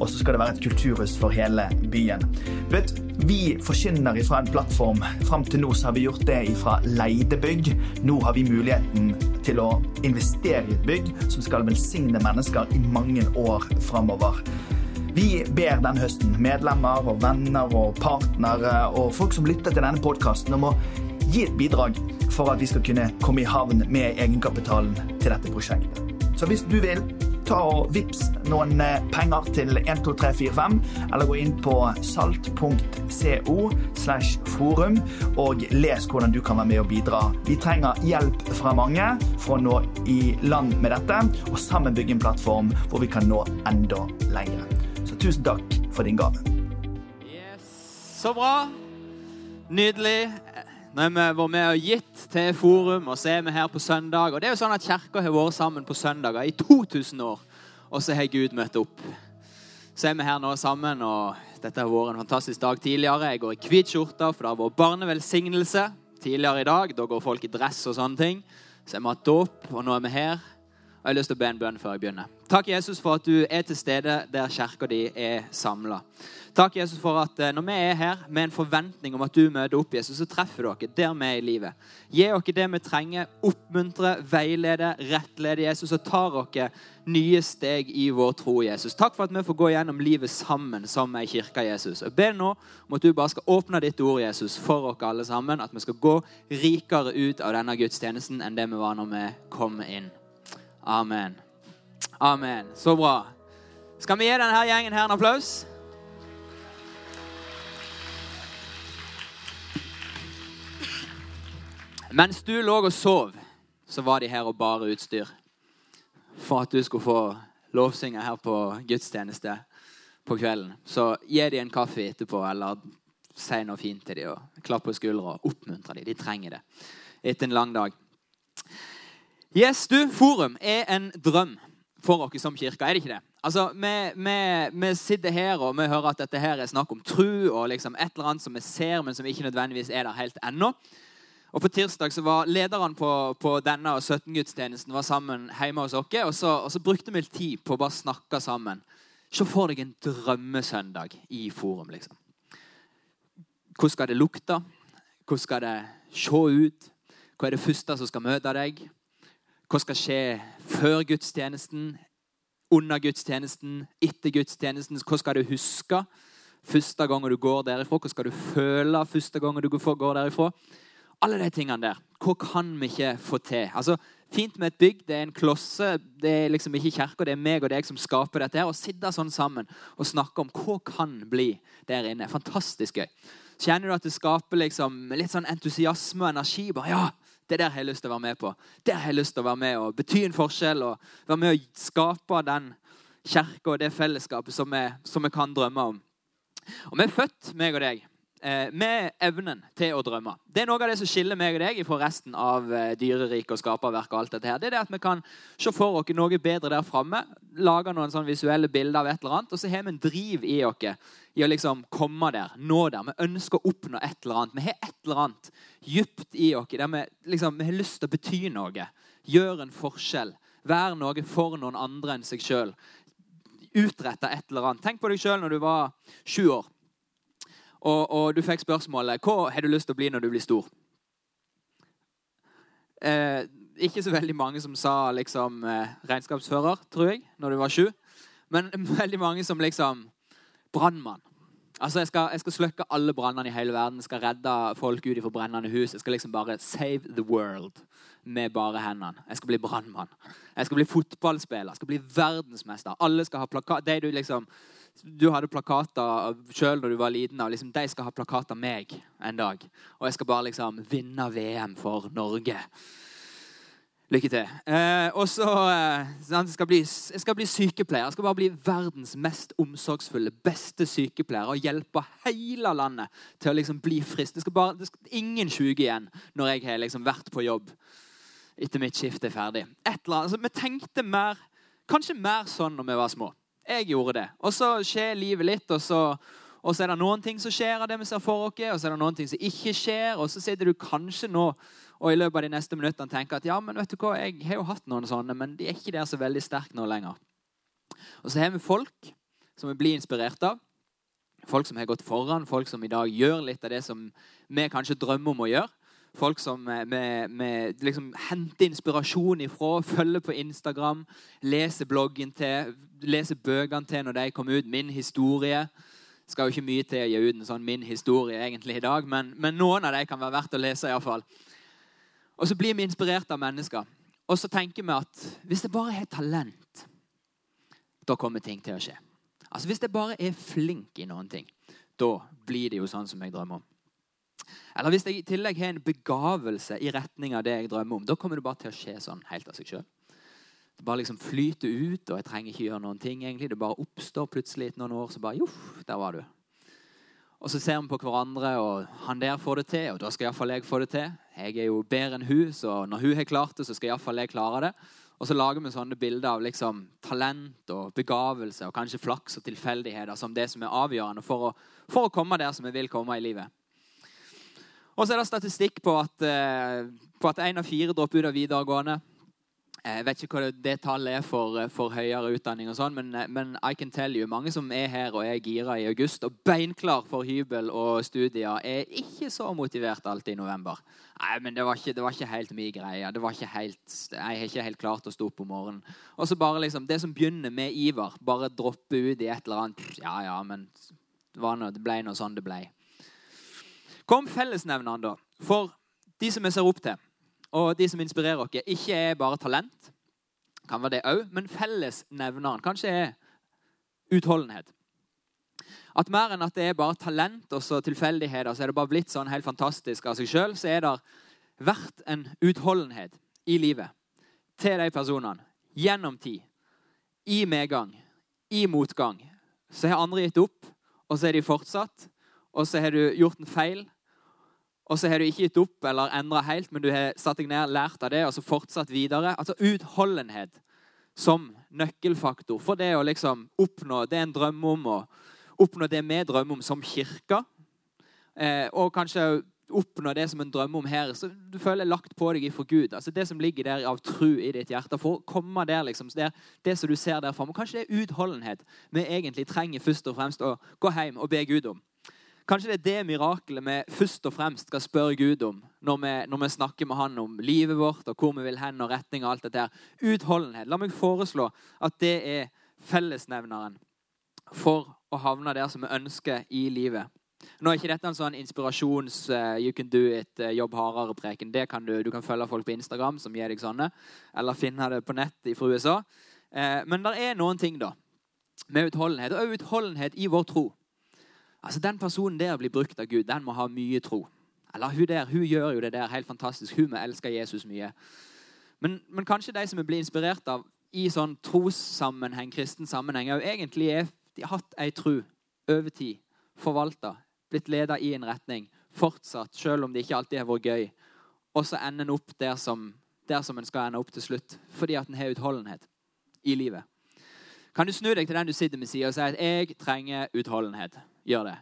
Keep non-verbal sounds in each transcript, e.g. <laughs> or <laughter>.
Og så skal det være et kulturhus for hele byen. Vet, vi forkynner fra en plattform. Fram til nå har vi gjort det fra leide bygg. Nå har vi muligheten til å investere i et bygg som skal velsigne mennesker i mange år framover. Vi ber denne høsten medlemmer og venner og partnere og folk som lytter til denne podkasten, om å gi et bidrag for at vi skal kunne komme i havn med egenkapitalen til dette prosjektet. Så hvis du vil, ta og vips noen penger til 12345, eller gå inn på salt.co slash forum og les hvordan du kan være med og bidra. Vi trenger hjelp fra mange for å nå i land med dette, og sammen bygge en plattform hvor vi kan nå enda lenger. Så tusen takk for din gave. Yes. Så bra. Nydelig. Nå har vi vært med og gitt til Forum, og så er vi her på søndag. Og det er jo sånn at Kirka har vært sammen på søndager i 2000 år, og så har Gud møtt opp. Så er vi her nå sammen, og dette har vært en fantastisk dag tidligere. Jeg går i hvit skjorte, for det har vært barnevelsignelse tidligere i dag. Da går folk i dress og sånne ting. Så har vi hatt dåp, og nå er vi her. Og jeg har lyst til å be en bønn før jeg begynner. Takk, Jesus, for at du er til stede der kirka di er samla. Takk, Jesus, for at når vi er her med en forventning om at du møter opp, Jesus, så treffer dere der vi er i livet. Gi dere det vi trenger. Oppmuntre, veilede, rettlede Jesus, og tar dere nye steg i vår tro, Jesus. Takk for at vi får gå gjennom livet sammen som ei kirke, Jesus. Jeg ber nå om at du bare skal åpne ditt ord, Jesus, for oss alle sammen. At vi skal gå rikere ut av denne gudstjenesten enn det vi var når vi kom inn. Amen. Amen. Så bra. Skal vi gi denne gjengen her en applaus? Mens du lå og sov, så var de her og bare utstyr. For at du skulle få lovsynge her på gudstjeneste på kvelden. Så gi dem en kaffe etterpå, eller si noe fint til dem. og Klapp på skuldra og oppmuntre dem. De trenger det etter en lang dag. Yes, du, Forum er en drøm for oss som kirke, er det ikke det? Altså, vi, vi, vi, sitter her og vi hører at dette her er snakk om tru og liksom et eller annet som vi ser, men som ikke nødvendigvis er der helt ennå. Og På tirsdag så var lederne på, på denne og 17-gudstjenesten var sammen hjemme hos oss. Og så, og så brukte vi litt tid på å bare snakke sammen. Se for deg en drømmesøndag i Forum. liksom. Hvordan skal det lukte? Hvordan skal det se ut? Hva er det første som skal møte deg? Hva skal skje før gudstjenesten, under gudstjenesten, etter gudstjenesten? Hva skal du huske første gangen du går derifra? Hva skal du føle første gangen du går derifra? Alle de tingene der. Hva kan vi ikke få til? Altså, Fint med et bygg. Det er en klosse. Det er liksom ikke kirka, det er meg og deg som skaper dette. her, Å sitte sånn sammen og snakke om hva kan bli der inne. Fantastisk gøy. Kjenner du at det skaper liksom litt sånn entusiasme og energi? bare, ja, det der har jeg lyst til å være med på. Der har jeg lyst til å være med og bety en forskjell og være med å skape den kirka og det fellesskapet som vi, som vi kan drømme om. Og vi er født, meg og deg, med evnen til å drømme. Det er noe av det som skiller meg og deg fra resten av dyreriket og skaperverket. og alt dette her. Det er det at vi kan se for oss noe bedre der framme, lage noen sånn visuelle bilder av et eller annet, og så har vi en driv i oss i å liksom komme der, nå der. Vi ønsker å oppnå et eller annet. Vi har et eller annet dypt i oss der vi, liksom, vi har lyst til å bety noe. Gjøre en forskjell. Være noe for noen andre enn seg sjøl. Utrette et eller annet. Tenk på deg sjøl når du var sju år. Og, og, du fikk spørsmålet hva har du lyst til å bli når du blir stor. Eh, ikke så veldig mange som sa liksom eh, regnskapsfører, tror jeg, når du var sju. Men <laughs> veldig mange som liksom brannmann. Altså, jeg skal, skal slukke alle brannene i hele verden. Jeg skal redde folk ut fra brennende hus. Jeg skal liksom bare save the world med bare hendene. Jeg skal bli brannmann. Jeg skal bli fotballspiller. Jeg skal bli verdensmester. Alle skal ha plakat. Det du liksom du hadde plakater sjøl når du var liten. Og liksom, de skal ha plakater meg en dag. Og jeg skal bare liksom vinne VM for Norge. Lykke til. Eh, og så eh, skal bli, jeg skal bli sykepleier. Jeg skal bare bli verdens mest omsorgsfulle, beste sykepleier og hjelpe hele landet til å liksom bli frisk. Det skal bare, det skal, ingen sjuke igjen når jeg har liksom vært på jobb etter mitt skift er ferdig. Et eller annet. Altså, vi tenkte mer, kanskje mer sånn når vi var små. Jeg gjorde det. Og så skjer livet litt, og så, og så er det noen ting som skjer av det vi ser for oss, og så er det noen ting som ikke skjer, og så sitter du kanskje nå og i løpet av de neste minuttene tenker at ja, men vet du hva, jeg har jo hatt noen sånne, men de er ikke der så veldig sterke nå lenger. Og så har vi folk som vi blir inspirert av. Folk som har gått foran, folk som i dag gjør litt av det som vi kanskje drømmer om å gjøre. Folk som vi liksom henter inspirasjon ifra, følger på Instagram, leser bloggen til, leser bøkene til når de kommer ut. Min historie. Skal jo ikke mye til å gi ut en sånn min historie egentlig i dag, men, men noen av dem kan være verdt å lese. I alle fall. Og så blir vi inspirert av mennesker. Og så tenker vi at hvis det bare er talent, da kommer ting til å skje. Altså Hvis jeg bare er flink i noen ting, da blir det jo sånn som jeg drømmer om. Eller hvis jeg i tillegg har en begavelse i retning av det jeg drømmer om, da kommer det bare til å skje sånn helt av seg sjøl. Det bare liksom flyter ut, og jeg trenger ikke gjøre noen ting. egentlig. Det bare oppstår plutselig etter noen år, så bare Joff, der var du. Og så ser vi på hverandre, og han der får det til, og da skal iallfall jeg få det til. Jeg er jo bedre enn hun, så når hun har klart det, så skal iallfall jeg klare det. Og så lager vi sånne bilder av liksom, talent og begavelse og kanskje flaks og tilfeldigheter som det som er avgjørende for å, for å komme der som vi vil komme i livet. Og så er det statistikk på at, eh, på at en av fire dropper ut av videregående. Eh, jeg vet ikke hva det, tallet er for, eh, for, høyere utdanning, og sånn, men, men, I can tell you, mange som er her og er gira i august og beinklar for hybel og studier, er ikke så motivert alltid i november. Nei, men Det var ikke, det var ikke helt min greie. Det var ikke helt, jeg har ikke helt klart å stå opp om morgenen. Og så bare liksom, Det som begynner med iver, bare droppe ut i et eller annet Ja, ja, men det, noe, det ble nå sånn det ble. Kom fellesnevneren, da. For de som vi ser opp til og de som inspirerer oss, ikke er bare talent, kan være det òg, men fellesnevneren kanskje er utholdenhet. At mer enn at det er bare talent og så tilfeldigheter, så er det bare blitt sånn helt fantastisk av seg sjøl, så er det vært en utholdenhet i livet til de personene gjennom tid. I medgang, i motgang. Så har andre gitt opp, og så er de fortsatt. Og så har du gjort en feil, og så har du ikke gitt opp eller endra helt, men du har satt deg ned, lært av det og så fortsatt videre. Altså utholdenhet som nøkkelfaktor for det å liksom oppnå det en drømmer om, og oppnå det vi drømmer om som kirke. Eh, og kanskje oppnå det som en drømmer om her. så Du føler lagt på deg for Gud. altså Det som ligger der av tru i ditt hjerte. For å komme der, liksom, det, det som du ser der framme. Kanskje det er utholdenhet vi egentlig trenger først og fremst å gå hjem og be Gud om. Kanskje det er det mirakelet vi først og fremst skal spørre Gud om når vi, når vi, snakker med Han om livet vårt og hvor vi vil hen og retning og alt dette. her. Utholdenhet. La meg foreslå at det er fellesnevneren for å havne der som vi ønsker i livet. Nå er ikke dette en sånn inspirasjons uh, you can do it, uh, jobb hardere-preken. Det kan du, du kan følge folk på Instagram som gir deg sånne, eller finne det på nett fra USA. Uh, men det er noen ting da, med utholdenhet, og utholdenhet i vår tro. Altså, Den personen der blir brukt av Gud. Den må ha mye tro. Eller hun der, hun gjør jo det der helt fantastisk. Hun må elske Jesus mye. Men, men kanskje de som vi blir inspirert av i sånn trossammenheng, kristen sammenheng, jo egentlig er, har hatt ei tro over tid, forvalta, blitt leda i en retning, fortsatt, selv om det ikke alltid har vært gøy. Og så ender en opp der som, der som en skal ende opp til slutt, fordi at en har utholdenhet i livet. Kan du snu deg til den du sitter med sida og si at 'jeg trenger utholdenhet'? Gjør det.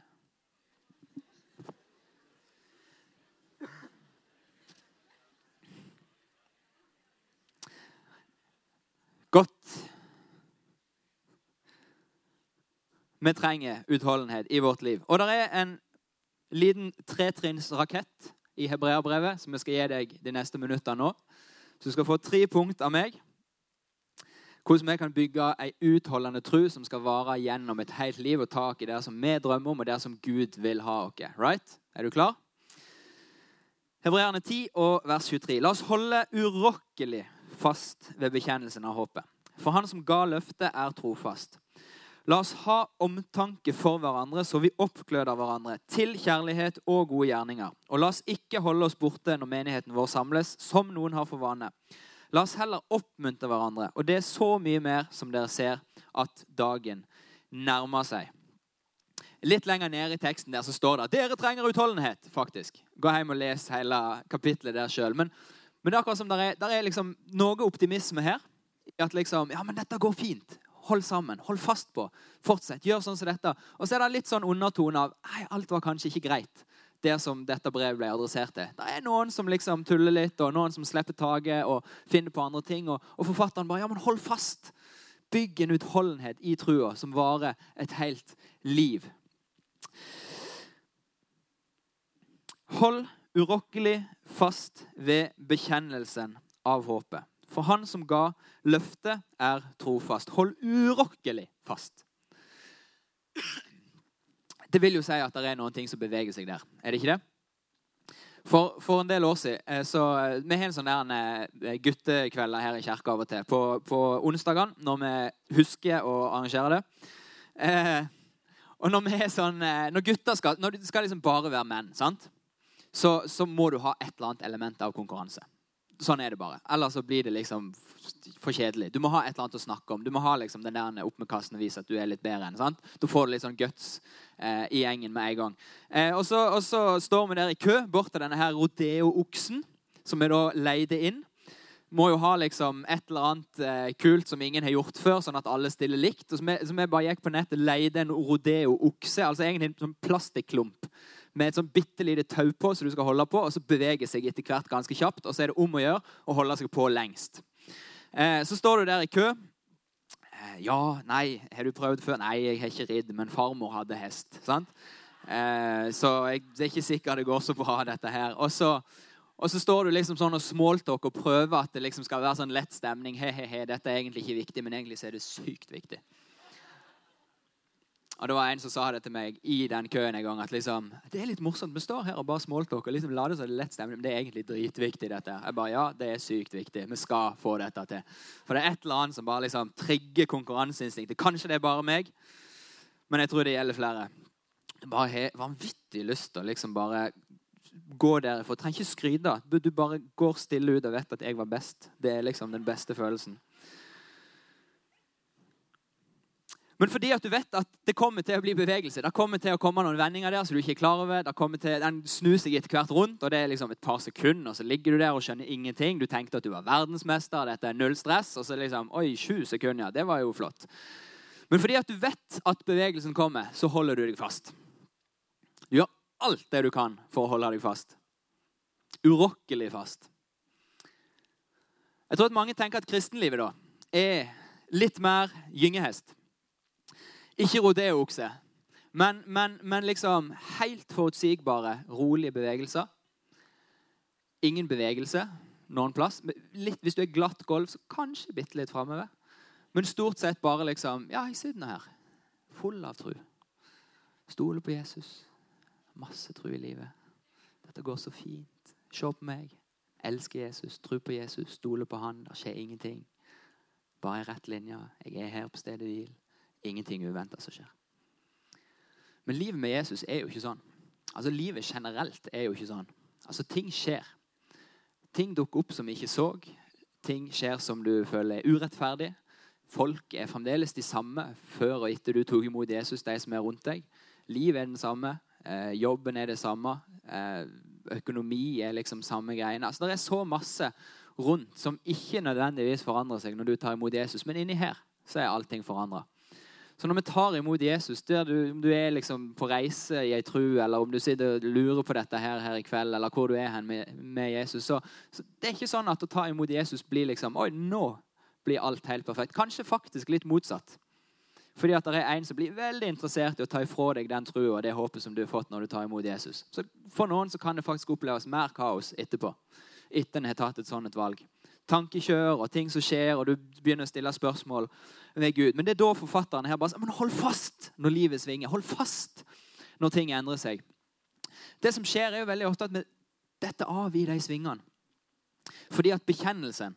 Godt. Vi trenger utholdenhet i vårt liv. Og det er en liten tretrinnsrakett i hebreabrevet som jeg skal gi deg de neste minuttene nå. Så du skal få tre punkt av meg. Hvordan vi kan bygge ei utholdende tro som skal vare gjennom et helt liv og tak i det som vi drømmer om, og det som Gud vil ha oss. Right? Er du klar? Hebreerne 10 og vers 23. La oss holde urokkelig fast ved bekjennelsen av håpet. For han som ga løftet, er trofast. La oss ha omtanke for hverandre, så vi oppgløder hverandre til kjærlighet og gode gjerninger. Og la oss ikke holde oss borte når menigheten vår samles, som noen har for vane. La oss heller oppmuntre hverandre. Og det er så mye mer som dere ser at dagen nærmer seg. Litt lenger nede i teksten der så står det at dere trenger utholdenhet. faktisk. Gå hjem og les hele kapitlet der sjøl. Men, men, det er akkurat som det er, der er liksom noe optimisme her. At liksom, ja, men dette går fint. Hold sammen. Hold fast på. Fortsett. Gjør sånn som dette. Og så er det litt sånn undertone av nei, alt var kanskje ikke greit. Det som dette brevet ble adressert til. Det er noen som liksom tuller litt, og noen som slipper taket og finner på andre ting. Og, og forfatteren bare ja, men hold fast. Bygg en utholdenhet i trua som varer et helt liv. Hold urokkelig fast ved bekjennelsen av håpet. For han som ga løftet, er trofast. Hold urokkelig fast. Det vil jo si at det er noen ting som beveger seg der. Er det ikke det? For, for en del år siden eh, så eh, Vi har en sånn eh, guttekvelder her i kirka av og til. På, på onsdagene, når vi husker å arrangere det. Eh, og når, vi er sånn, når gutter skal, når det skal liksom bare være menn, sant? Så, så må du ha et eller annet element av konkurranse. Sånn er det bare. Ellers så blir det liksom for kjedelig. Du må ha et eller annet å snakke om. Du må ha liksom den der opp med kassen og vise at du er litt bedre enn. sant? Da får du litt sånn guts eh, i gjengen med en gang. Eh, og, så, og, så, står vi der i kø bort til denne her rodeo-oksen, som vi da leide inn. Må jo ha liksom et eller annet eh, kult som ingen har gjort før, sånn at alle stiller likt. Og så vi, så vi bare gikk på nettet leide en rodeo-okse, altså egentlig en sånn plastikklump med et sånn bitte lite tau på som du skal holde på, og så beveger seg etter hvert ganske kjapt. Og så er det om å gjøre å holde seg på lengst. Eh, så står du der i kø. Eh, ja, nei, har du prøvd før? Nei, jeg har ikke ridd, men farmor hadde hest. sant? Eh, så jeg, det er ikke sikkert det går så bra, dette her. Og så, og så står du liksom sånn og smalltalker og prøver at det liksom skal være sånn lett stemning. He, he, he, dette er egentlig ikke viktig, men egentlig så er det sykt viktig. Og det var En som sa det til meg i den køen en gang. at liksom, Det er litt morsomt. Vi står her og bare smalltalker. Liksom, la det så lett stemme, men det er egentlig dritviktig. dette. Jeg bare, ja, det er sykt viktig. Vi skal få dette til. For det er et eller annet som bare liksom trigger konkurranseinstinktet. Kanskje det er bare meg, men jeg tror det gjelder flere. Bare har vanvittig lyst til å liksom bare gå der. For trenger ikke skryte. Du bare går stille ut og vet at jeg var best. Det er liksom den beste følelsen. Men fordi at du vet at det kommer til å bli bevegelse, det kommer til å komme noen vendinger der som du ikke er klar over, det kommer til, Den snur seg etter hvert rundt, og det er liksom et par sekunder, og så ligger du der og skjønner ingenting. Du tenkte at du var verdensmester, dette er null stress, og så liksom Oi, sju sekunder, ja, det var jo flott. Men fordi at du vet at bevegelsen kommer, så holder du deg fast. Du gjør alt det du kan for å holde deg fast. Urokkelig fast. Jeg tror at mange tenker at kristenlivet da er litt mer gyngehest. Ikke rodeookse, men, men, men liksom helt forutsigbare, rolige bevegelser. Ingen bevegelse noen plass. Litt, hvis du er glatt gulv, så kanskje bitte litt framover. Men stort sett bare liksom Ja, jeg sitter nå her. Full av tro. Stoler på Jesus. Masse tro i livet. Dette går så fint. Se på meg. Elsker Jesus, tro på Jesus, stoler på han. Det skjer ingenting. Bare i rett linje. Jeg er her på stedet hvil ingenting uventa som skjer. Men livet med Jesus er jo ikke sånn. Altså Livet generelt er jo ikke sånn. Altså Ting skjer. Ting dukker opp som vi ikke så. Ting skjer som du føler er urettferdig. Folk er fremdeles de samme før og etter du tok imot Jesus, de som er rundt deg. Livet er den samme. Eh, jobben er det samme. Eh, økonomi er liksom samme greiene. Altså Det er så masse rundt som ikke nødvendigvis forandrer seg når du tar imot Jesus. Men inni her så er allting forandra. Så når vi tar imot Jesus, der du, om du er liksom på reise i ei tru, eller om du sitter og lurer på dette her, her i kveld, eller hvor du er hen med, med Jesus, så, så, det er ikke sånn at å ta imot Jesus blir liksom Oi, nå blir alt helt perfekt. Kanskje faktisk litt motsatt. Fordi at det er en som blir veldig interessert i å ta ifra deg den trua og det håpet som du har fått når du tar imot Jesus. Så For noen så kan det faktisk oppleves mer kaos etterpå. Etter en har tatt et sånt valg tankekjør og ting som skjer, og du begynner å stille spørsmål ved Gud. Men det er da forfatteren her bare sier men hold fast når livet svinger. Hold fast når ting endrer seg. Det som skjer, er jo veldig ofte at vi detter av i de svingene. Fordi at bekjennelsen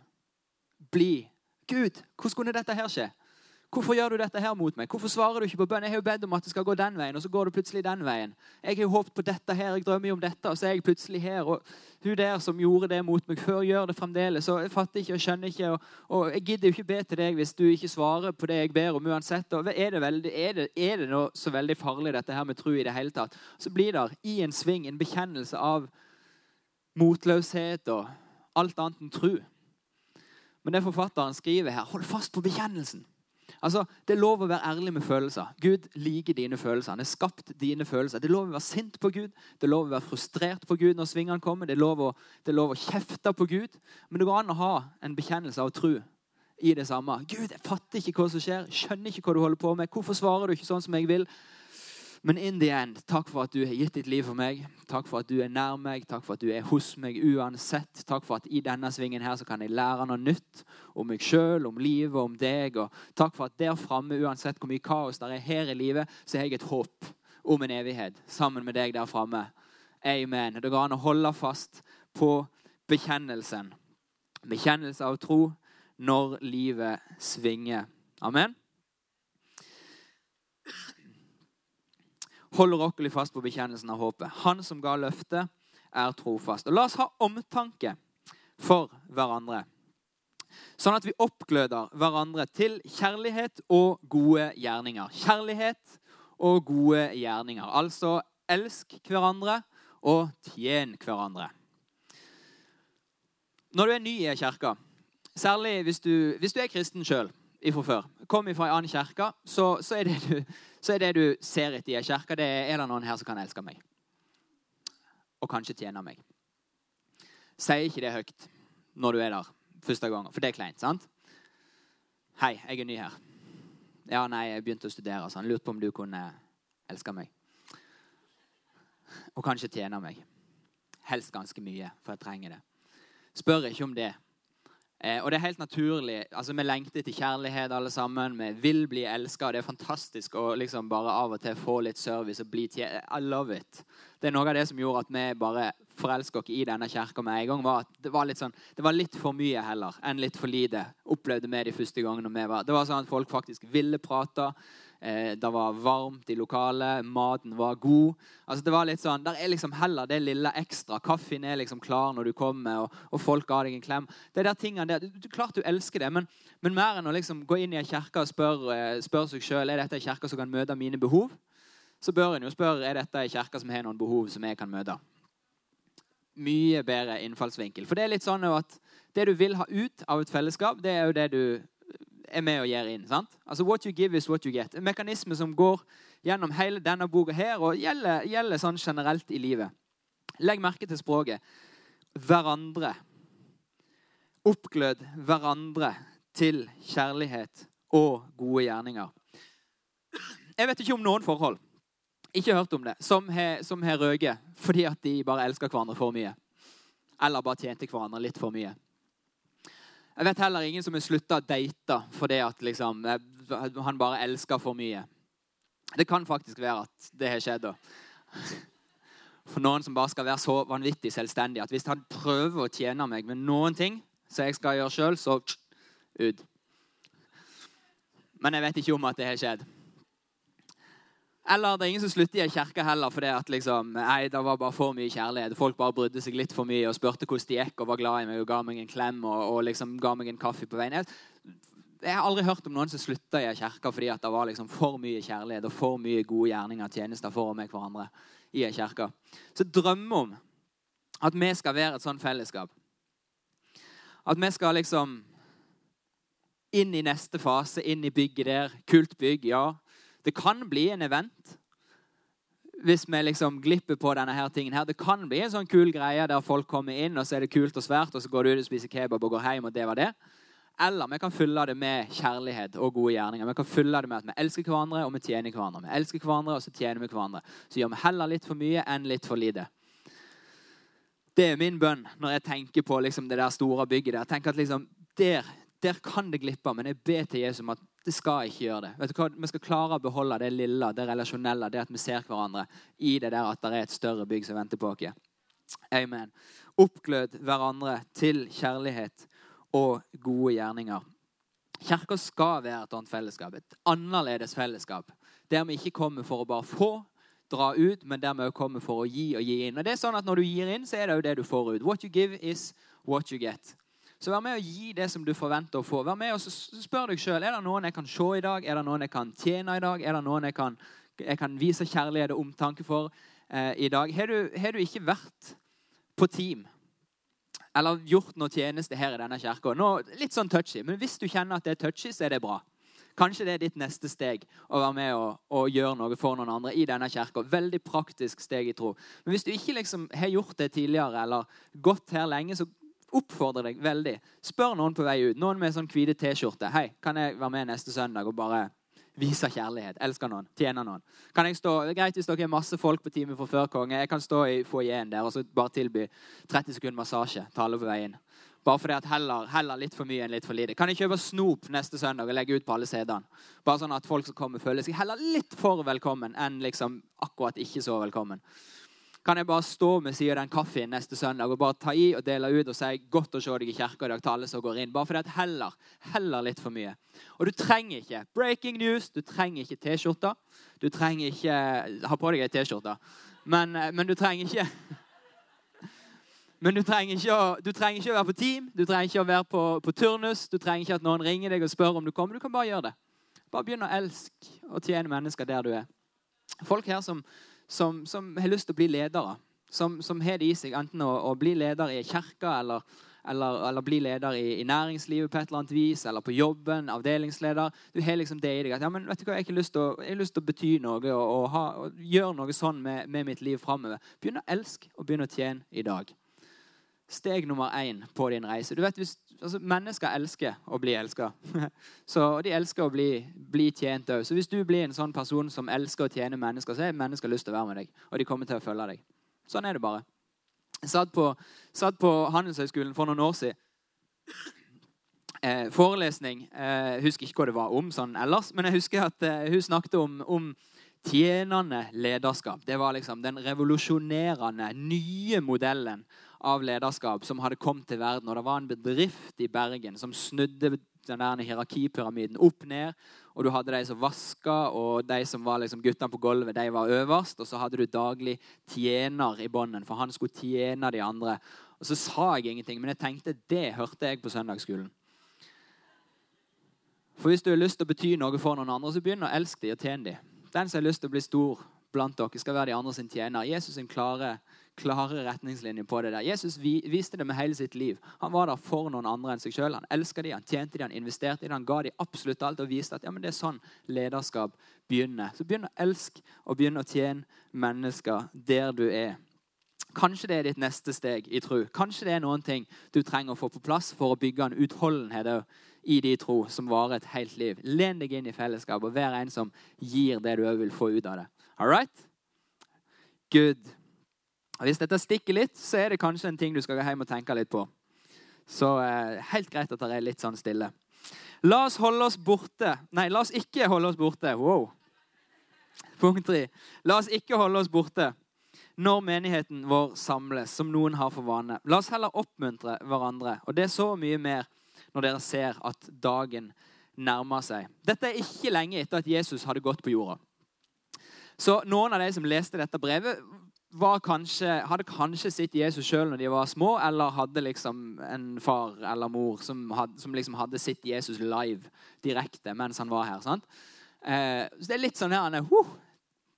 blir Gud, hvordan kunne dette her skje? Hvorfor gjør du dette her mot meg? Hvorfor svarer du ikke på bønn? Jeg har jo bedt om at det skal gå den veien, og så går det plutselig den veien. Jeg har jo håpet på dette her, jeg drømmer jo om dette, og så er jeg plutselig her. Og hun der som gjorde det mot meg før, gjør det fremdeles. Og jeg fatter ikke og skjønner ikke. Og, og jeg gidder jo ikke be til deg hvis du ikke svarer på det jeg ber om uansett. Og er det, veldig, er det, er det noe så veldig farlig, dette her med tro i det hele tatt? Så blir det i en sving en bekjennelse av motløshet og alt annet enn tru. Men det forfatteren skriver her, hold fast på bekjennelsen. Altså, Det er lov å være ærlig med følelser. Gud liker dine følelser. Han har skapt dine følelser. Det er lov å være sint på Gud, det er lov å være frustrert på Gud når svingene kommer. Det er lov å, det er lov å kjefte på Gud. Men det går an å ha en bekjennelse av tro i det samme. Gud, jeg fatter ikke hva som skjer. Skjønner ikke hva du holder på med. Hvorfor svarer du ikke sånn som jeg vil? Men in the end, takk for at du har gitt ditt liv for meg. Takk for at du er nær meg. Takk for at du er hos meg uansett. Takk for at i denne svingen her så kan jeg lære noe nytt om meg sjøl, om livet, om deg. Og takk for at der framme, uansett hvor mye kaos der er her i livet, så har jeg et håp om en evighet sammen med deg der framme. Amen. Det går an å holde fast på bekjennelsen. Bekjennelse av tro når livet svinger. Amen. Holder rokkelig fast på bekjennelsen av håpet. Han som ga løftet, er trofast. Og La oss ha omtanke for hverandre, sånn at vi oppgløder hverandre til kjærlighet og gode gjerninger. Kjærlighet og gode gjerninger. Altså elsk hverandre og tjen hverandre. Når du er ny i kirka, særlig hvis du, hvis du er kristen sjøl ifra før, kom fra en annen kirke, så, så, er du, så, er det du, ser etter i ei kirke, det er det noen her som kan elske meg. Og kanskje tjene meg. Sier ikke det høyt når du er der første gang, for det er kleint. sant? Hei, jeg er ny her. Ja, nei, jeg begynte å studere. Så han lurte på om du kunne elske meg. Og kanskje tjene meg. Helst ganske mye, for jeg trenger det. Spør ikke om det Eh, og det er helt naturlig. altså Vi lengter til kjærlighet, alle sammen. Vi vil bli elska. Det er fantastisk å liksom bare av og til få litt service og bli til I love it. Det er noe av det som gjorde at vi bare forelska oss i denne kirka med en gang. var at det var, litt sånn, det var litt for mye heller enn litt for lite, opplevde vi de første gangene vi var Det var sånn at folk faktisk ville prate. Eh, det var varmt i lokalet, maten var god. Altså det var litt sånn, Der er liksom heller det lille ekstra. Kaffen er liksom klar når du kommer, og, og folk ga deg en klem. Det er der tingene der, du, Klart du elsker det, men, men mer enn å liksom gå inn i en kirke og spørre spør seg sjøl er dette en kirke som kan møte mine behov, så bør en jo spørre er dette en kirke som har noen behov som jeg kan møte. Mye bedre innfallsvinkel. For det er litt sånn at det du vil ha ut av et fellesskap, det er jo det du er med og gir inn. sant? Altså What you give is what you get. En mekanisme som går gjennom hele denne boka her, og gjelder, gjelder sånn generelt i livet. Legg merke til språket. Hverandre. Oppglød hverandre til kjærlighet og gode gjerninger. Jeg vet ikke om noen forhold ikke hørt om det, som har røket fordi at de bare elsker hverandre for mye. Eller bare tjente hverandre litt for mye. Jeg vet heller ingen som har slutta å date fordi at liksom, han bare elsker for mye. Det kan faktisk være at det har skjedd. For noen som bare skal være så vanvittig selvstendig at hvis han prøver å tjene meg med noen ting som jeg skal gjøre sjøl, så ut. Men jeg vet ikke om at det har skjedd. Eller det er ingen som slutter i ei kirke heller fordi at liksom, nei, det var bare for mye kjærlighet. Folk bare brydde seg litt for mye og spurte hvordan det gikk og var glad i meg og ga meg en klem og, og liksom ga meg en kaffe på veien. Jeg har aldri hørt om noen som slutta i ei kirke fordi at det var liksom for mye kjærlighet og for mye gode gjerninger og tjenester for og hverandre i ei kirke. Så drømme om at vi skal være et sånt fellesskap. At vi skal liksom inn i neste fase, inn i bygget der. Kult bygg, ja. Det kan bli en event hvis vi liksom glipper på denne her tingen. her. Det kan bli en sånn kul greie der folk kommer inn, og så er det kult og svært, og så går du ut og spiser kebab og går hjem, og det var det. Eller vi kan fylle det med kjærlighet og gode gjerninger. Vi kan fylle det med at vi elsker hverandre og vi tjener hverandre. Vi elsker hverandre, og så tjener vi hverandre. Så gjør vi heller litt for mye enn litt for lite. Det er min bønn når jeg tenker på liksom det der store bygget der. Tenker at liksom, der, der kan det glippe, men jeg ber til Jesus om at det skal ikke gjøre det. Vet du hva? Vi skal klare å beholde det lille, det relasjonelle, det at vi ser hverandre i det der at det er et større bygg som venter på oss. Amen. Oppglød hverandre til kjærlighet og gode gjerninger. Kirka skal være et annet fellesskap, et annerledes fellesskap. Der vi ikke kommer for å bare få, dra ut, men der vi også kommer for å gi og gi inn. Og det er sånn at Når du gir inn, så er det jo det du får ut. What you give is what you get. Så vær med å gi det som du forventer å få. Vær med og Spør deg sjøl er det noen jeg kan se i dag, er det noen jeg kan tjene i dag, er det noen jeg kan, jeg kan vise kjærlighet og omtanke for eh, i dag. Har du, har du ikke vært på team eller gjort noe tjeneste her i denne kirka. Litt sånn touchy, men hvis du kjenner at det er touchy, så er det bra. Kanskje det er ditt neste steg å være med og, og gjøre noe for noen andre i denne kirka. Veldig praktisk steg i tro. Men hvis du ikke liksom har gjort det tidligere eller gått her lenge, så oppfordrer deg veldig. Spør noen på vei ut. Noen med sånn hvite T-skjorte. 'Hei, kan jeg være med neste søndag og bare vise kjærlighet? Elsker noen? Tjener noen?' Kan jeg stå, det er Greit hvis dere er masse folk på teamet for før konge. Jeg kan stå i foajeen der og så bare tilby 30 sekunder massasje til alle på vei inn. Bare fordi at heller, heller, litt for mye enn litt for lite. Kan jeg kjøpe snop neste søndag og legge ut på alle sedene? Bare sånn at folk som kommer, føler seg heller litt for velkommen enn liksom akkurat ikke så velkommen kan jeg bare stå med siden av den kaffen neste søndag og bare ta i og dele ut og si 'godt å se deg i kirka i dag' til alle som går inn. Bare fordi at heller, heller litt for mye. Og du trenger ikke breaking news, du trenger ikke T-skjorter. Du trenger ikke Ha på deg ei T-skjorte, men, eh, men, du trenger ikke <laughs> Men du trenger, ikke å, du trenger ikke å være på team, du trenger ikke å være på, på turnus. Du trenger ikke at noen ringer deg og spør om du kommer. Du kan bare gjøre det. Bare begynn å elske og tjene mennesker der du er. Folk her som som, som, har lyst til å bli ledere. Som, som har det i seg enten å, å bli leder i kirka eller, eller, eller, bli leder i, i, næringslivet på et eller annet vis, eller på jobben, avdelingsleder. Du har liksom det i deg at ja, men vet du hva, jeg har lyst til å, bety noe og, og, og, gjøre noe sånn med, med mitt liv framover. Begynn å elske og begynn å tjene i dag. Steg nummer én på din reise. Du vet, hvis, altså, Mennesker elsker å bli elska. <laughs> og de elsker å bli, bli tjent òg. Så hvis du blir en sånn person som elsker å tjene mennesker, så har mennesker lyst til å være med deg. Og de kommer til å følge deg. Sånn er det bare. Jeg satt på, satt på Handelshøyskolen for noen år siden. Eh, forelesning. Jeg eh, husker ikke hva det var om sånn ellers, men jeg husker at eh, hun snakket om, om tjenende lederskap. Det var liksom den revolusjonerende, nye modellen av lederskap som hadde kommet til verden. Og det var en bedrift i Bergen som snudde den der hierarkipyramiden opp ned. Og du hadde de som vaska, og de som var liksom guttene på gulvet, de var øverst. Og så hadde du daglig tjener i bånden, for han skulle tjene de andre. Og så sa jeg ingenting, men jeg tenkte det hørte jeg på søndagsskolen. For hvis du har lyst til å bety noe for noen andre, så begynn å elske dem og tjene dem. Den som har lyst til å bli stor blant dere, skal være de andre sin tjener. Jesus sin klare klare retningslinjer på det der. Jesus viste det med hele sitt liv. Han var der for noen andre enn seg sjøl. Han elska de, han tjente de, han investerte i de, han ga de absolutt alt og viste at ja, men det er sånn lederskap begynner. Så begynn å elske og begynn å tjene mennesker der du er. Kanskje det er ditt neste steg i tro. Kanskje det er noen ting du trenger å få på plass for å bygge en utholdenhet i din tro som varer et helt liv. Len deg inn i fellesskap og vær en som gir det du òg vil få ut av det. All right? Good. Hvis dette stikker litt, så er det kanskje en ting du skal gå hjem og tenke litt på. Så eh, helt greit at det er litt sånn stille. La oss holde oss borte Nei, la oss ikke holde oss borte. Wow. Punkt tre. La oss ikke holde oss borte når menigheten vår samles, som noen har for vane. La oss heller oppmuntre hverandre. Og det er så mye mer når dere ser at dagen nærmer seg. Dette er ikke lenge etter at Jesus hadde gått på jorda. Så noen av de som leste dette brevet, kanskje, hadde kanskje sett Jesus sjøl når de var små, eller hadde liksom en far eller mor som, had, som liksom hadde sett Jesus live direkte mens han var her. sant? Eh, så det er litt sånn her, han uh,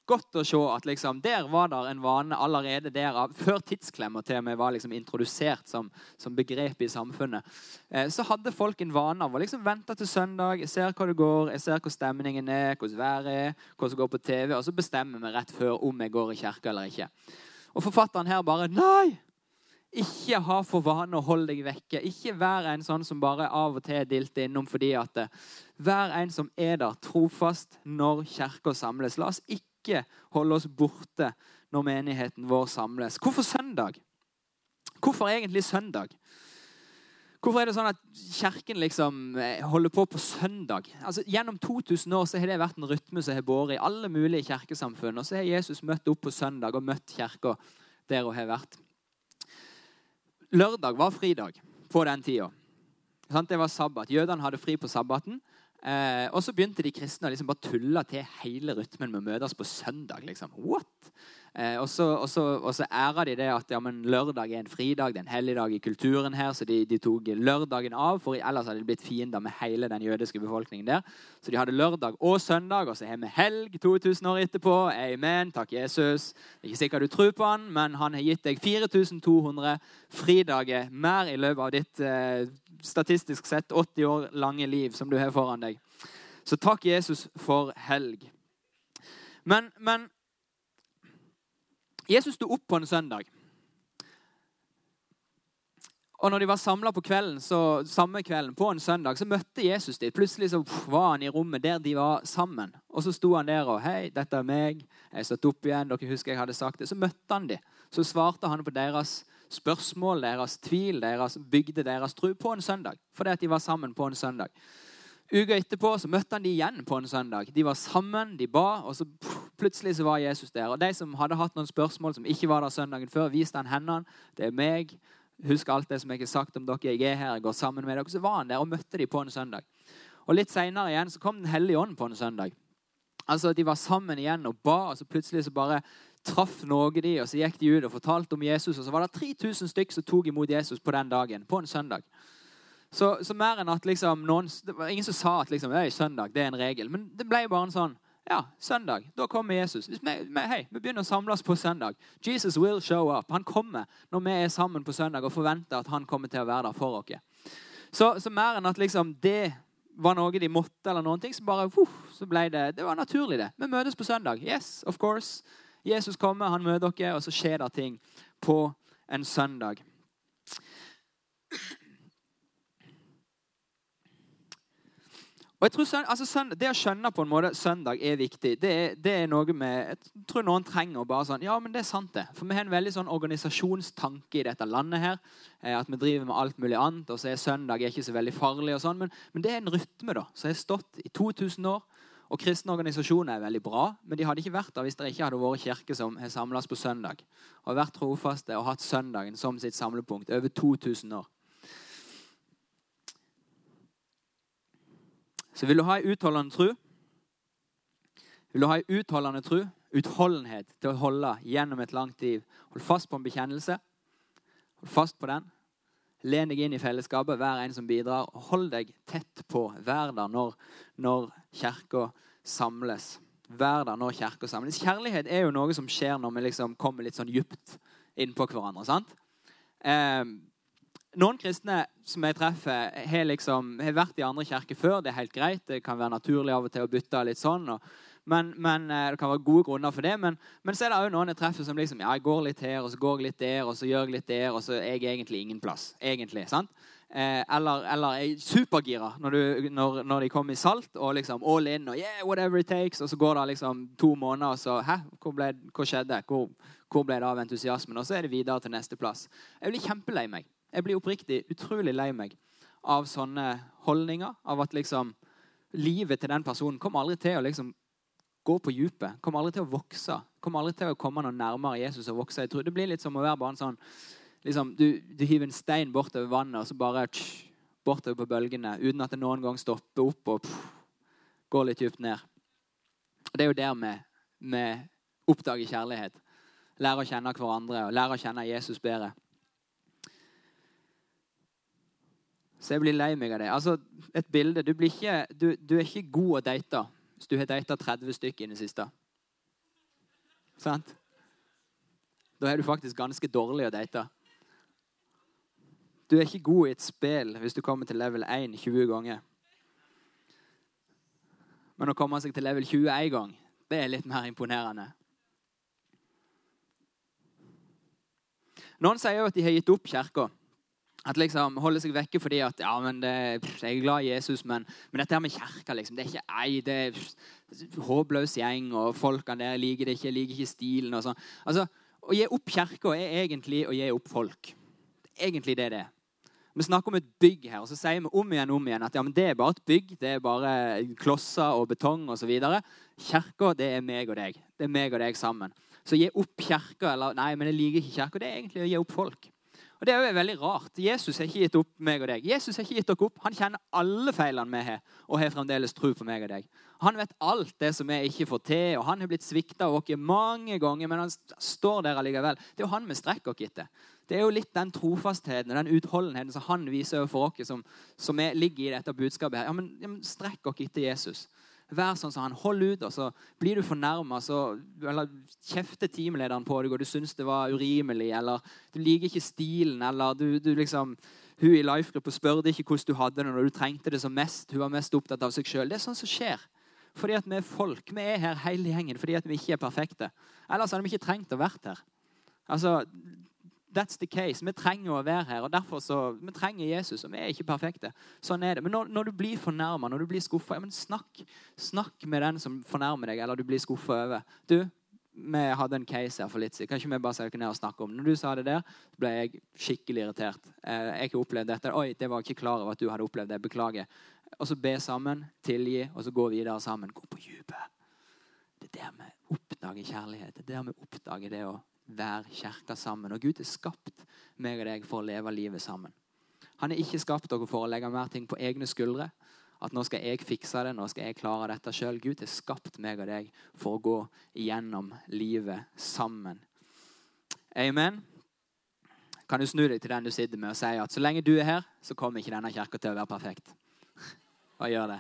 Godt å se at liksom, der var der en vane allerede der, <laughs> før tidsklemmer til og med var liksom introdusert som, som begrep i samfunnet. Eh, så hadde folk en vane av å liksom vente til søndag. Jeg ser hva det går, jeg ser hvor stemningen er, hvordan været er, hva som går på TV. Og så bestemmer vi rett før om jeg går i kirka eller ikke. Og forfatteren her bare Nei! Ikke ha for vane å holde deg vekke. Ikke vær en sånn som bare av og til dilter innom fordi at eh, Vær en som er der trofast når kirka samles. La oss ikke ikke holde oss borte når menigheten vår samles. Hvorfor søndag? Hvorfor egentlig søndag? Hvorfor er det sånn at Kirken liksom eh, holder på på søndag? Altså, gjennom 2000 år så har det vært en rytme som har båret i alle mulige kirkesamfunn. Og så har Jesus møtt opp på søndag og møtt kirka der hun har vært. Lørdag var fridag på den tida. Det var sabbat. Jødene hadde fri på sabbaten. Eh, og så begynte de kristne å liksom bare tulle til hele rytmen med å møtes på søndag. liksom. What? Eh, og, så, og, så, og, så, æra de det at ja, men lørdag er en fridag, det er en helligdag i kulturen her. Så de, de, tok lørdagen av, for ellers hadde de blitt fiender med hele den jødiske befolkningen der. Så de hadde lørdag og søndag, og så har vi helg 2000 år etterpå. Amen. Takk, Jesus. Det er ikke sikkert du tror på han, men han har gitt deg 4200 fridager mer i løpet av ditt eh, statistisk sett 80 år lange liv som du har foran deg. Så takk, Jesus, for helg. Men, men Jesus sto opp på en søndag. Og når de var samla på kvelden, så, samme kvelden på en søndag, så møtte Jesus dem. Plutselig så var han i rommet der de var sammen. Og så sto han der og 'Hei, dette er meg. Jeg er stått opp igjen.' Dere husker jeg hadde sagt det. Så møtte han dem. Så svarte han på deres spørsmål, deres tvil, deres bygde deres tro på en søndag. Fordi at de var sammen på en søndag. Uka etterpå så møtte han de igjen på en søndag. De var sammen, de ba, og så plutselig så var Jesus der. Og De som hadde hatt noen spørsmål som ikke var der søndagen før, viste han hendene. Det er meg. Husk alt det som jeg har sagt om dere. Jeg er her, jeg går sammen med dere. Så var han der og møtte de på en søndag. Og Litt seinere igjen så kom Den hellige ånd på en søndag. Altså, De var sammen igjen og ba, og så plutselig så bare traff noe de, og så gikk de ut og fortalte om Jesus. Og så var det 3000 stykk som tok imot Jesus på den dagen, på en søndag. Så, så mer enn at liksom noen, Det var ingen som sa at liksom, søndag det er en regel. Men det ble bare en sånn Ja, søndag. Da kommer Jesus. Vi, hei, vi begynner å samles på søndag. Jesus will show up. Han kommer når vi er sammen på søndag og forventer at han kommer til å være der for oss. Så, så mer enn at liksom det var noe de måtte, eller noen ting, så bare uh, så ble det Det var naturlig, det. Vi møtes på søndag. Yes, of course. Jesus kommer, han møter dere, og så skjer det ting på en søndag. Og jeg tror altså, søndag, Det å skjønne på en måte søndag er viktig. Det det er, noe med, Jeg tror noen trenger å bare sånn Ja, men det er sant, det. For vi har en veldig sånn organisasjonstanke i dette landet her. Eh, at vi driver med alt mulig annet, og så er søndag ikke så veldig farlig. og sånn, men, men, det er en rytme da, som har stått i 2000 år. Og Kristne organisasjoner er veldig bra, men de hadde ikke vært der hvis det ikke hadde vært kirke som har samles på søndag. Og vært trofaste og hatt søndagen som sitt samlepunkt over 2000 år. Så vil du ha ei utholdende tro, vil du ha ei utholdende tro, utholdenhet til å holde gjennom et langt liv. Hold fast på en bekjennelse. Hold fast på den. Len deg inn i fellesskapet, vær en som bidrar. Hold deg tett på. Vær der når, når kirka samles. Vær der når kirka samles. Kjærlighet er jo noe som skjer når vi liksom kommer litt sånn djupt innpå hverandre. sant? Eh, noen kristne som jeg treffer, har, liksom, har vært i andre kirker før. Det er helt greit. Det kan være naturlig av og til å bytte litt sånn. Og, men, men, eh, Det kan være gode grunner for det. Men, men så er det òg noen jeg treffer som liksom, ja, jeg går litt her, og så går jeg litt der, og så gjør jeg litt der, og så er jeg egentlig ingen plass. Egentlig, sant? Eh, eller, eller er supergira når, når, når, de kommer i salt og liksom all in og yeah, whatever it takes, og så går det liksom to måneder, og så Hæ, hvor, ble, hva skjedde? Hvor, hvor ble det av entusiasmen? Og så er det videre til neste plass. Jeg blir kjempelei meg. Jeg blir oppriktig utrolig lei meg av sånne holdninger. Av at liksom livet til den personen kommer aldri til å liksom gå på djupet. Kommer aldri til å vokse. Kommer aldri til å komme noe nærmere Jesus og vokse. Jeg tror Det blir litt som å være bare en sånn liksom, du, du hiver en stein bortover vannet, og så bare tsch, bortover på bølgene uten at det noen gang stopper opp og pff, går litt dypt ned. Og Det er jo der vi oppdager kjærlighet. Lærer å kjenne hverandre og lærer å kjenne Jesus bedre. Så jeg blir lei meg av det. Altså, et bilde, du, ikke, du, du, er ikke god å date hvis du har data 30 stykker i det siste. Sant? Da er du faktisk ganske dårlig å date. Du er ikke god i et spill hvis du kommer til level 1 20 ganger. Men å komme seg til level 20 én gang, det er litt mer imponerende. Noen sier jo at de har gitt opp kirka. At liksom holde seg vekke fordi at ja, men det, jeg er glad i Jesus, men, men dette her med kirka liksom, det er ikke ei, det er håpløs gjeng, og folkene der liker det ikke, liker ikke stilen. og sånn. Altså, Å gi opp kirka er egentlig å gi opp folk. Egentlig det er det. Vi snakker om et bygg her, og så sier vi om igjen om igjen at ja, men det er bare et bygg. Det er bare klosser og betong osv. Kirka, det er meg og deg. Det er meg og deg sammen. Så gi opp kirka, eller nei, men jeg liker ikke kirka, det er egentlig å gi opp folk. Og Det er jo veldig rart. Jesus har ikke gitt opp meg og deg. Jesus har ikke gitt dere opp. Han kjenner alle feilene vi har, og har fremdeles tro på meg og deg. Han vet alt det som vi ikke får til, og han har blitt svikta av oss mange ganger, men han står der allikevel. Det er jo han vi strekker oss etter. Det er jo litt den trofastheten og den utholdenheten som han viser overfor oss, som, som ligger i dette budskapet her. Ja, men, ja, men Strekk dere etter Jesus. Vær sånn som han. Hold ut. og så Blir du fornærma, eller kjefter teamlederen på deg og du syns det var urimelig, eller du liker ikke stilen, eller du, du liksom Hun i life-gruppa spurte ikke hvordan du hadde det når du trengte det som mest. Hun var mest opptatt av seg sjøl. Det er sånn som skjer. Fordi at vi er folk. Vi er her hele gjengen fordi at vi ikke er perfekte. Ellers hadde vi ikke trengt å vært her. Altså, That's the case. Vi trenger å være her. og derfor så, Vi trenger Jesus, og vi er ikke perfekte. Sånn er det. Men når, når du blir fornærma, når du blir skuffa, ja, snakk, snakk med den som fornærmer deg, eller du blir skuffa over. Du, vi hadde en case her for litt siden. Kan ikke vi bare sette ned og snakke om det? Når du sa det der, ble jeg skikkelig irritert. Eh, jeg har ikke opplevd dette. Oi, det var ikke klar over at du hadde opplevd det. Beklager. Og så be sammen, tilgi, og så gå videre sammen. Gå på dypet. Det er der vi oppdager kjærlighet. Det er der vi oppdager det å være kirka sammen. Og Gud har skapt meg og deg for å leve livet sammen. Han har ikke skapt dere for å legge mer ting på egne skuldre. At nå skal jeg fikse det, nå skal jeg klare dette sjøl. Gud har skapt meg og deg for å gå igjennom livet sammen. Amen. Kan du snu deg til den du sitter med og si at så lenge du er her, så kommer ikke denne kirka til å være perfekt. <laughs> Hva gjør det?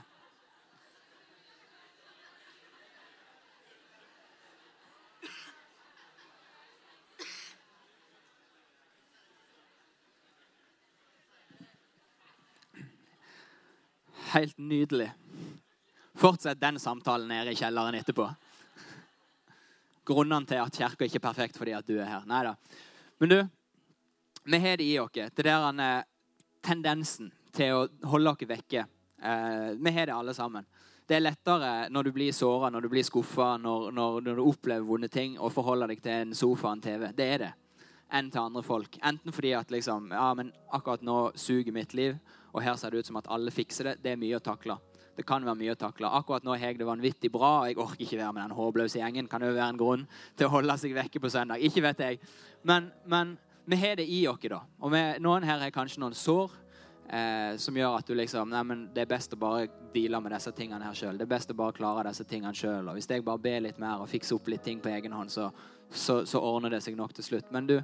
Helt nydelig. Fortsett den samtalen nede i kjelleren etterpå. Grunnene til at kirka ikke er perfekt fordi at du er her. Nei da. Men du, vi har det i oss. Det der han, tendensen til å holde oss vekke. Eh, vi har det alle sammen. Det er lettere når du blir såra, når du blir skuffa, når, når, når, du opplever vonde ting, å forholde deg til en sofa og en TV. Det er det. Enn til andre folk. Enten fordi at liksom, ja, men akkurat nå suger mitt liv, og her ser det ut som at alle fikser det. Det er mye å takle. Det kan være mye å takle. Akkurat nå har jeg det vanvittig bra. og Jeg orker ikke være med den håpløse gjengen. Kan jo være en grunn til å holde seg vekke på søndag. Ikke vet jeg. Men, men vi har det i oss, da. Og vi, noen her har kanskje noen sår eh, som gjør at du liksom Nei, det er best å bare deale med disse tingene her sjøl. Det er best å bare klare disse tingene sjøl. Og hvis jeg bare ber litt mer og fikser opp litt ting på egen hånd, så, så, så ordner det seg nok til slutt. Men du,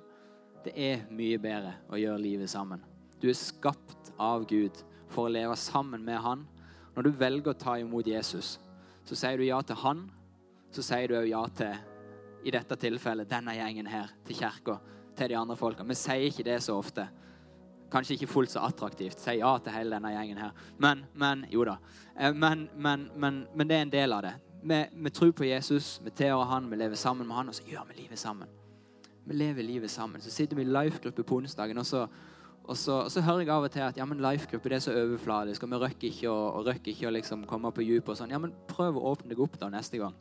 det er mye bedre å gjøre livet sammen. Du er skapt av Gud for å leve sammen med Han. Når du velger å ta imot Jesus, så sier du ja til Han. Så sier du òg ja til, i dette tilfellet, denne gjengen her, til kirka, til de andre folka. Vi sier ikke det så ofte. Kanskje ikke fullt så attraktivt. Si ja til hele denne gjengen her. Men, men jo da. Men, men, men, men, det er en del av det. Vi, vi tror på Jesus, vi tilhører Han, vi lever sammen med Han, og så gjør vi livet sammen. Vi lever livet sammen. Så sitter vi i life-gruppe på onsdagen, og så og så, så, hører jeg av og til at ja, men life-gruppe er så overfladisk, og vi røkker ikke å, og røkker ikke å liksom komme på dypet. og sånn. Ja, men prøv å åpne deg opp da neste gang.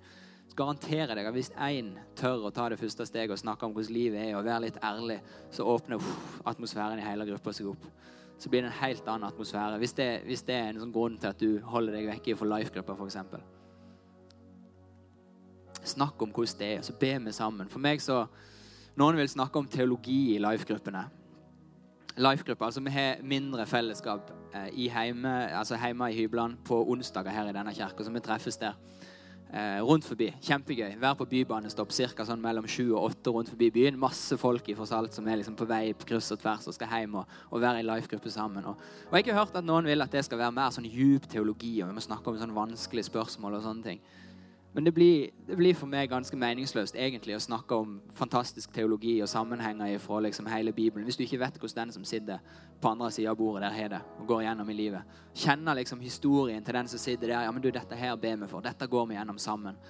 Så garanterer jeg deg at hvis én tør å ta det første steget og snakke om hvordan livet er, og være litt ærlig, så åpner uff, atmosfæren i hele gruppa seg opp. Så blir det en helt annen atmosfære. Hvis det, hvis det er en sånn grunn til at du holder deg vekke fra life-gruppa, f.eks. Snakk om hvordan det er, så be vi sammen. For meg så Noen vil snakke om teologi i life-gruppene life-gruppe. Altså, vi har mindre fellesskap eh, i heime, altså hjemme i hyblene på onsdager her i denne kirka, så vi treffes der. Eh, rundt forbi. Kjempegøy. Vær på bybanestopp ca. Sånn mellom sju og åtte rundt forbi byen. Masse folk i Forsalt som er liksom på vei på kryss og tvers og skal hjem og, og være i life-gruppe sammen. Og, og, jeg har hørt at noen vil at det skal være mer sånn djup teologi, og vi må snakke om sånn vanskelige spørsmål og sånne ting. Men det blir, det blir, for meg ganske meningsløst egentlig å snakke om fantastisk teologi og sammenhenger fra liksom hele Bibelen hvis du ikke vet hvordan den som sitter på andre sida av bordet der har det og går gjennom i livet. Kjenner liksom historien til den som sitter der. ja, men du, dette her ber vi for. Dette går vi gjennom sammen.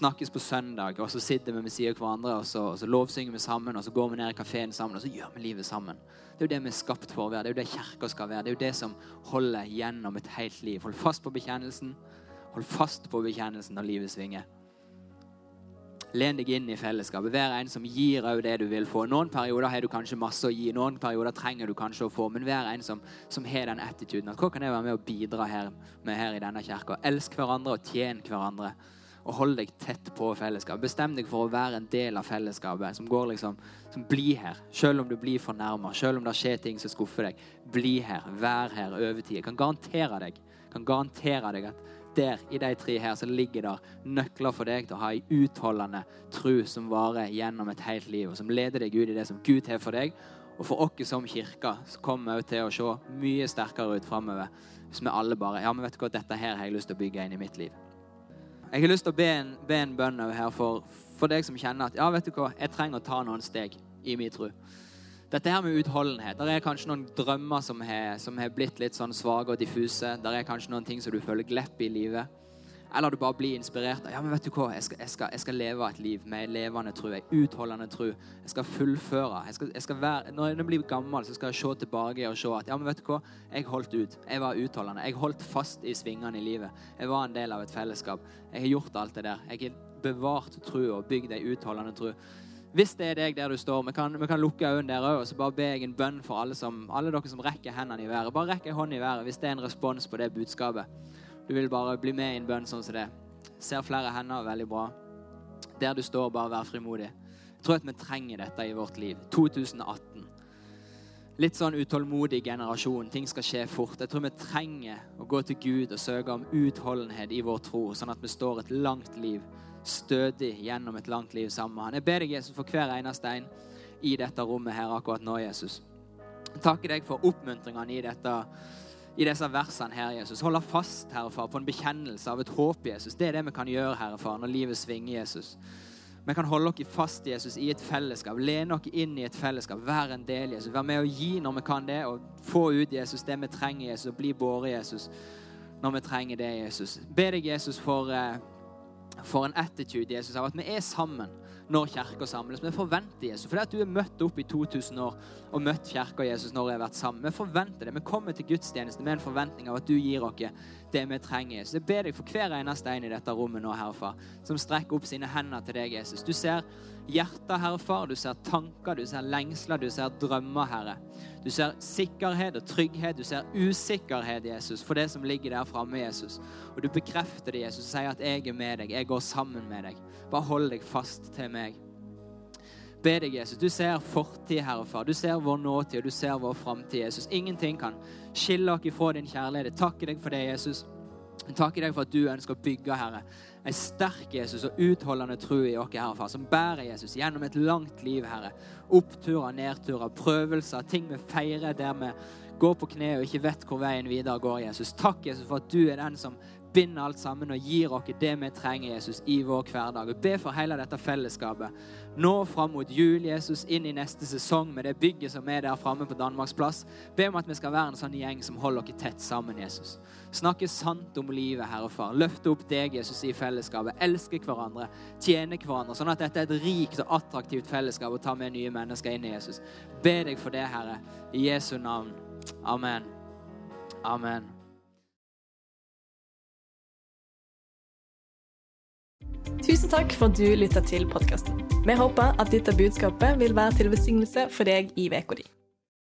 Snakkes på søndag, og så sitter vi ved siden av hverandre, og så, og så lovsynger vi sammen, og så går vi ned i kafeen sammen, og så gjør vi livet sammen. Det er jo det vi er skapt for å være. Det er jo det kirka skal være. Det er jo det som holder gjennom et helt liv. Hold fast på bekjennelsen. Hold fast på bekjennelsen når livet svinger. Len deg inn i fellesskapet. Vær en som gir òg det du vil få. Noen perioder har du kanskje masse å gi, noen perioder trenger du kanskje å få. Men vær en som, som har den attituden. At hva kan jeg være med å bidra her, med her i denne kirka? Elsk hverandre og tjen hverandre. og hold deg tett på fellesskapet. Bestem deg for å være en del av fellesskapet som går liksom, som blir her. Selv om du blir fornærma, selv om det skjer ting som skuffer deg. Bli her, vær her over tid. Jeg kan garantere deg, kan garantere deg at der, i de tre her, så ligger der nøkler for deg til å ha ei utholdende tro som varer gjennom et helt liv, og som leder deg ut i det som Gud har for deg. Og for oss som kirke så kommer vi til å se mye sterkere ut framover hvis vi alle bare Ja, men vet du hva, dette her har jeg lyst til å bygge inn i mitt liv. Jeg har lyst til å be en, be en bønn over her for, for deg som kjenner at ja, vet du hva, jeg trenger å ta noen steg i min tro. Dette her med utholdenhet. Der er kanskje noen drømmer som har, som har blitt litt sånn svake og diffuse. Der er kanskje noen ting som du føler glepp i livet. Eller du bare blir inspirert ja, men vet du hva, jeg skal, jeg skal, jeg skal leve et liv med levende tro, en utholdende tro. Jeg skal fullføre. Jeg skal, jeg skal være, når jeg blir gammel, så skal jeg se tilbake og se at ja, men vet du hva, jeg holdt ut. Jeg var utholdende. Jeg holdt fast i svingene i livet. Jeg var en del av et fellesskap. Jeg har gjort alt det der. Jeg har bevart troa og bygd ei utholdende tro. Hvis det er deg der du står, vi kan, vi kan lukke øynene der òg, og så bare be jeg en bønn for alle, som, alle dere som rekker hendene i været. Bare rekk en hånd i været hvis det er en respons på det budskapet. Du vil bare bli med i en bønn sånn som det. Ser flere hender, veldig bra. Der du står, bare vær frimodig. Jeg tror at vi trenger dette i vårt liv. 2018. Litt sånn utålmodig generasjon. Ting skal skje fort. Jeg tror vi trenger å gå til Gud og søke om utholdenhet i vår tro, sånn at vi står et langt liv, stødig gjennom et langt liv sammen med Han. Jeg ber deg, Jesus, for hver eneste en i dette rommet her akkurat nå, Jesus. Jeg takker deg for oppmuntringene i dette i disse versene her, Jesus. Holde fast, Herre Far, på en bekjennelse av et håp, Jesus. Det er det vi kan gjøre, Herre Far, når livet svinger, Jesus. Vi kan holde oss fast, Jesus, i et fellesskap. Lene oss inn i et fellesskap. Være en del, Jesus. Være med å gi når vi kan det, og få ut, Jesus, det vi trenger, Jesus, og bli båret, Jesus, når vi trenger det, Jesus. Be deg, Jesus, for, eh, for en attitude, Jesus, av at vi er sammen når kirka samles. Vi forventer Jesus. For det at du er møtt opp i 2000 år og møtt kirka Jesus når vi har vært sammen. Vi forventer det. Vi kommer til gudstjeneste med en forventning av at du gir oss det vi trenger. Jesus. Jeg ber deg for hver eneste en i dette rommet nå, herfra, som strekker opp sine hender til deg, Jesus. Du ser hjerter, Herre Far. Du ser tanker, du ser lengsler, du ser drømmer, Herre. Du ser sikkerhet og trygghet. Du ser usikkerhet, Jesus, for det som ligger der framme, Jesus. Og du bekrefter det, Jesus, og sier at jeg er med deg. Jeg går sammen med deg. Bare hold deg fast til meg. Be deg, Jesus. Du ser fortid, Herre Far. Du ser vår nåtid, og du ser vår framtid, Jesus. Ingenting kan skille oss ifra din kjærlighet. Takke deg for det, Jesus. Takke deg for at du ønsker å bygge, Herre, en sterk Jesus og utholdende tro i oss, Herre Far, som bærer Jesus gjennom et langt liv, Herre. Oppturer, nedturer, prøvelser, ting vi feirer der vi går på kne og ikke vet hvor veien videre går, Jesus. Takk, Jesus, for at du er den som binder alt sammen og gir oss det vi trenger, Jesus, i vår hverdag. Og be for hele dette fellesskapet. Nå fram mot jul, Jesus, inn i neste sesong med det bygget som er der framme på Danmarks plass. Be om at vi skal være en sånn gjeng som holder oss tett sammen, Jesus. Snakke sant om livet, Herre Far. Løfte opp deg, Jesus, i fellesskapet. Elske hverandre. Tjene hverandre. Sånn at dette er et rikt og attraktivt fellesskap å ta med nye mennesker inn i, Jesus. Be deg for det, Herre. I Jesu navn. Amen. Amen. Tusen takk for at du lytta til podkasten. Vi håper at dette budskapet vil være til velsignelse for deg i uka di.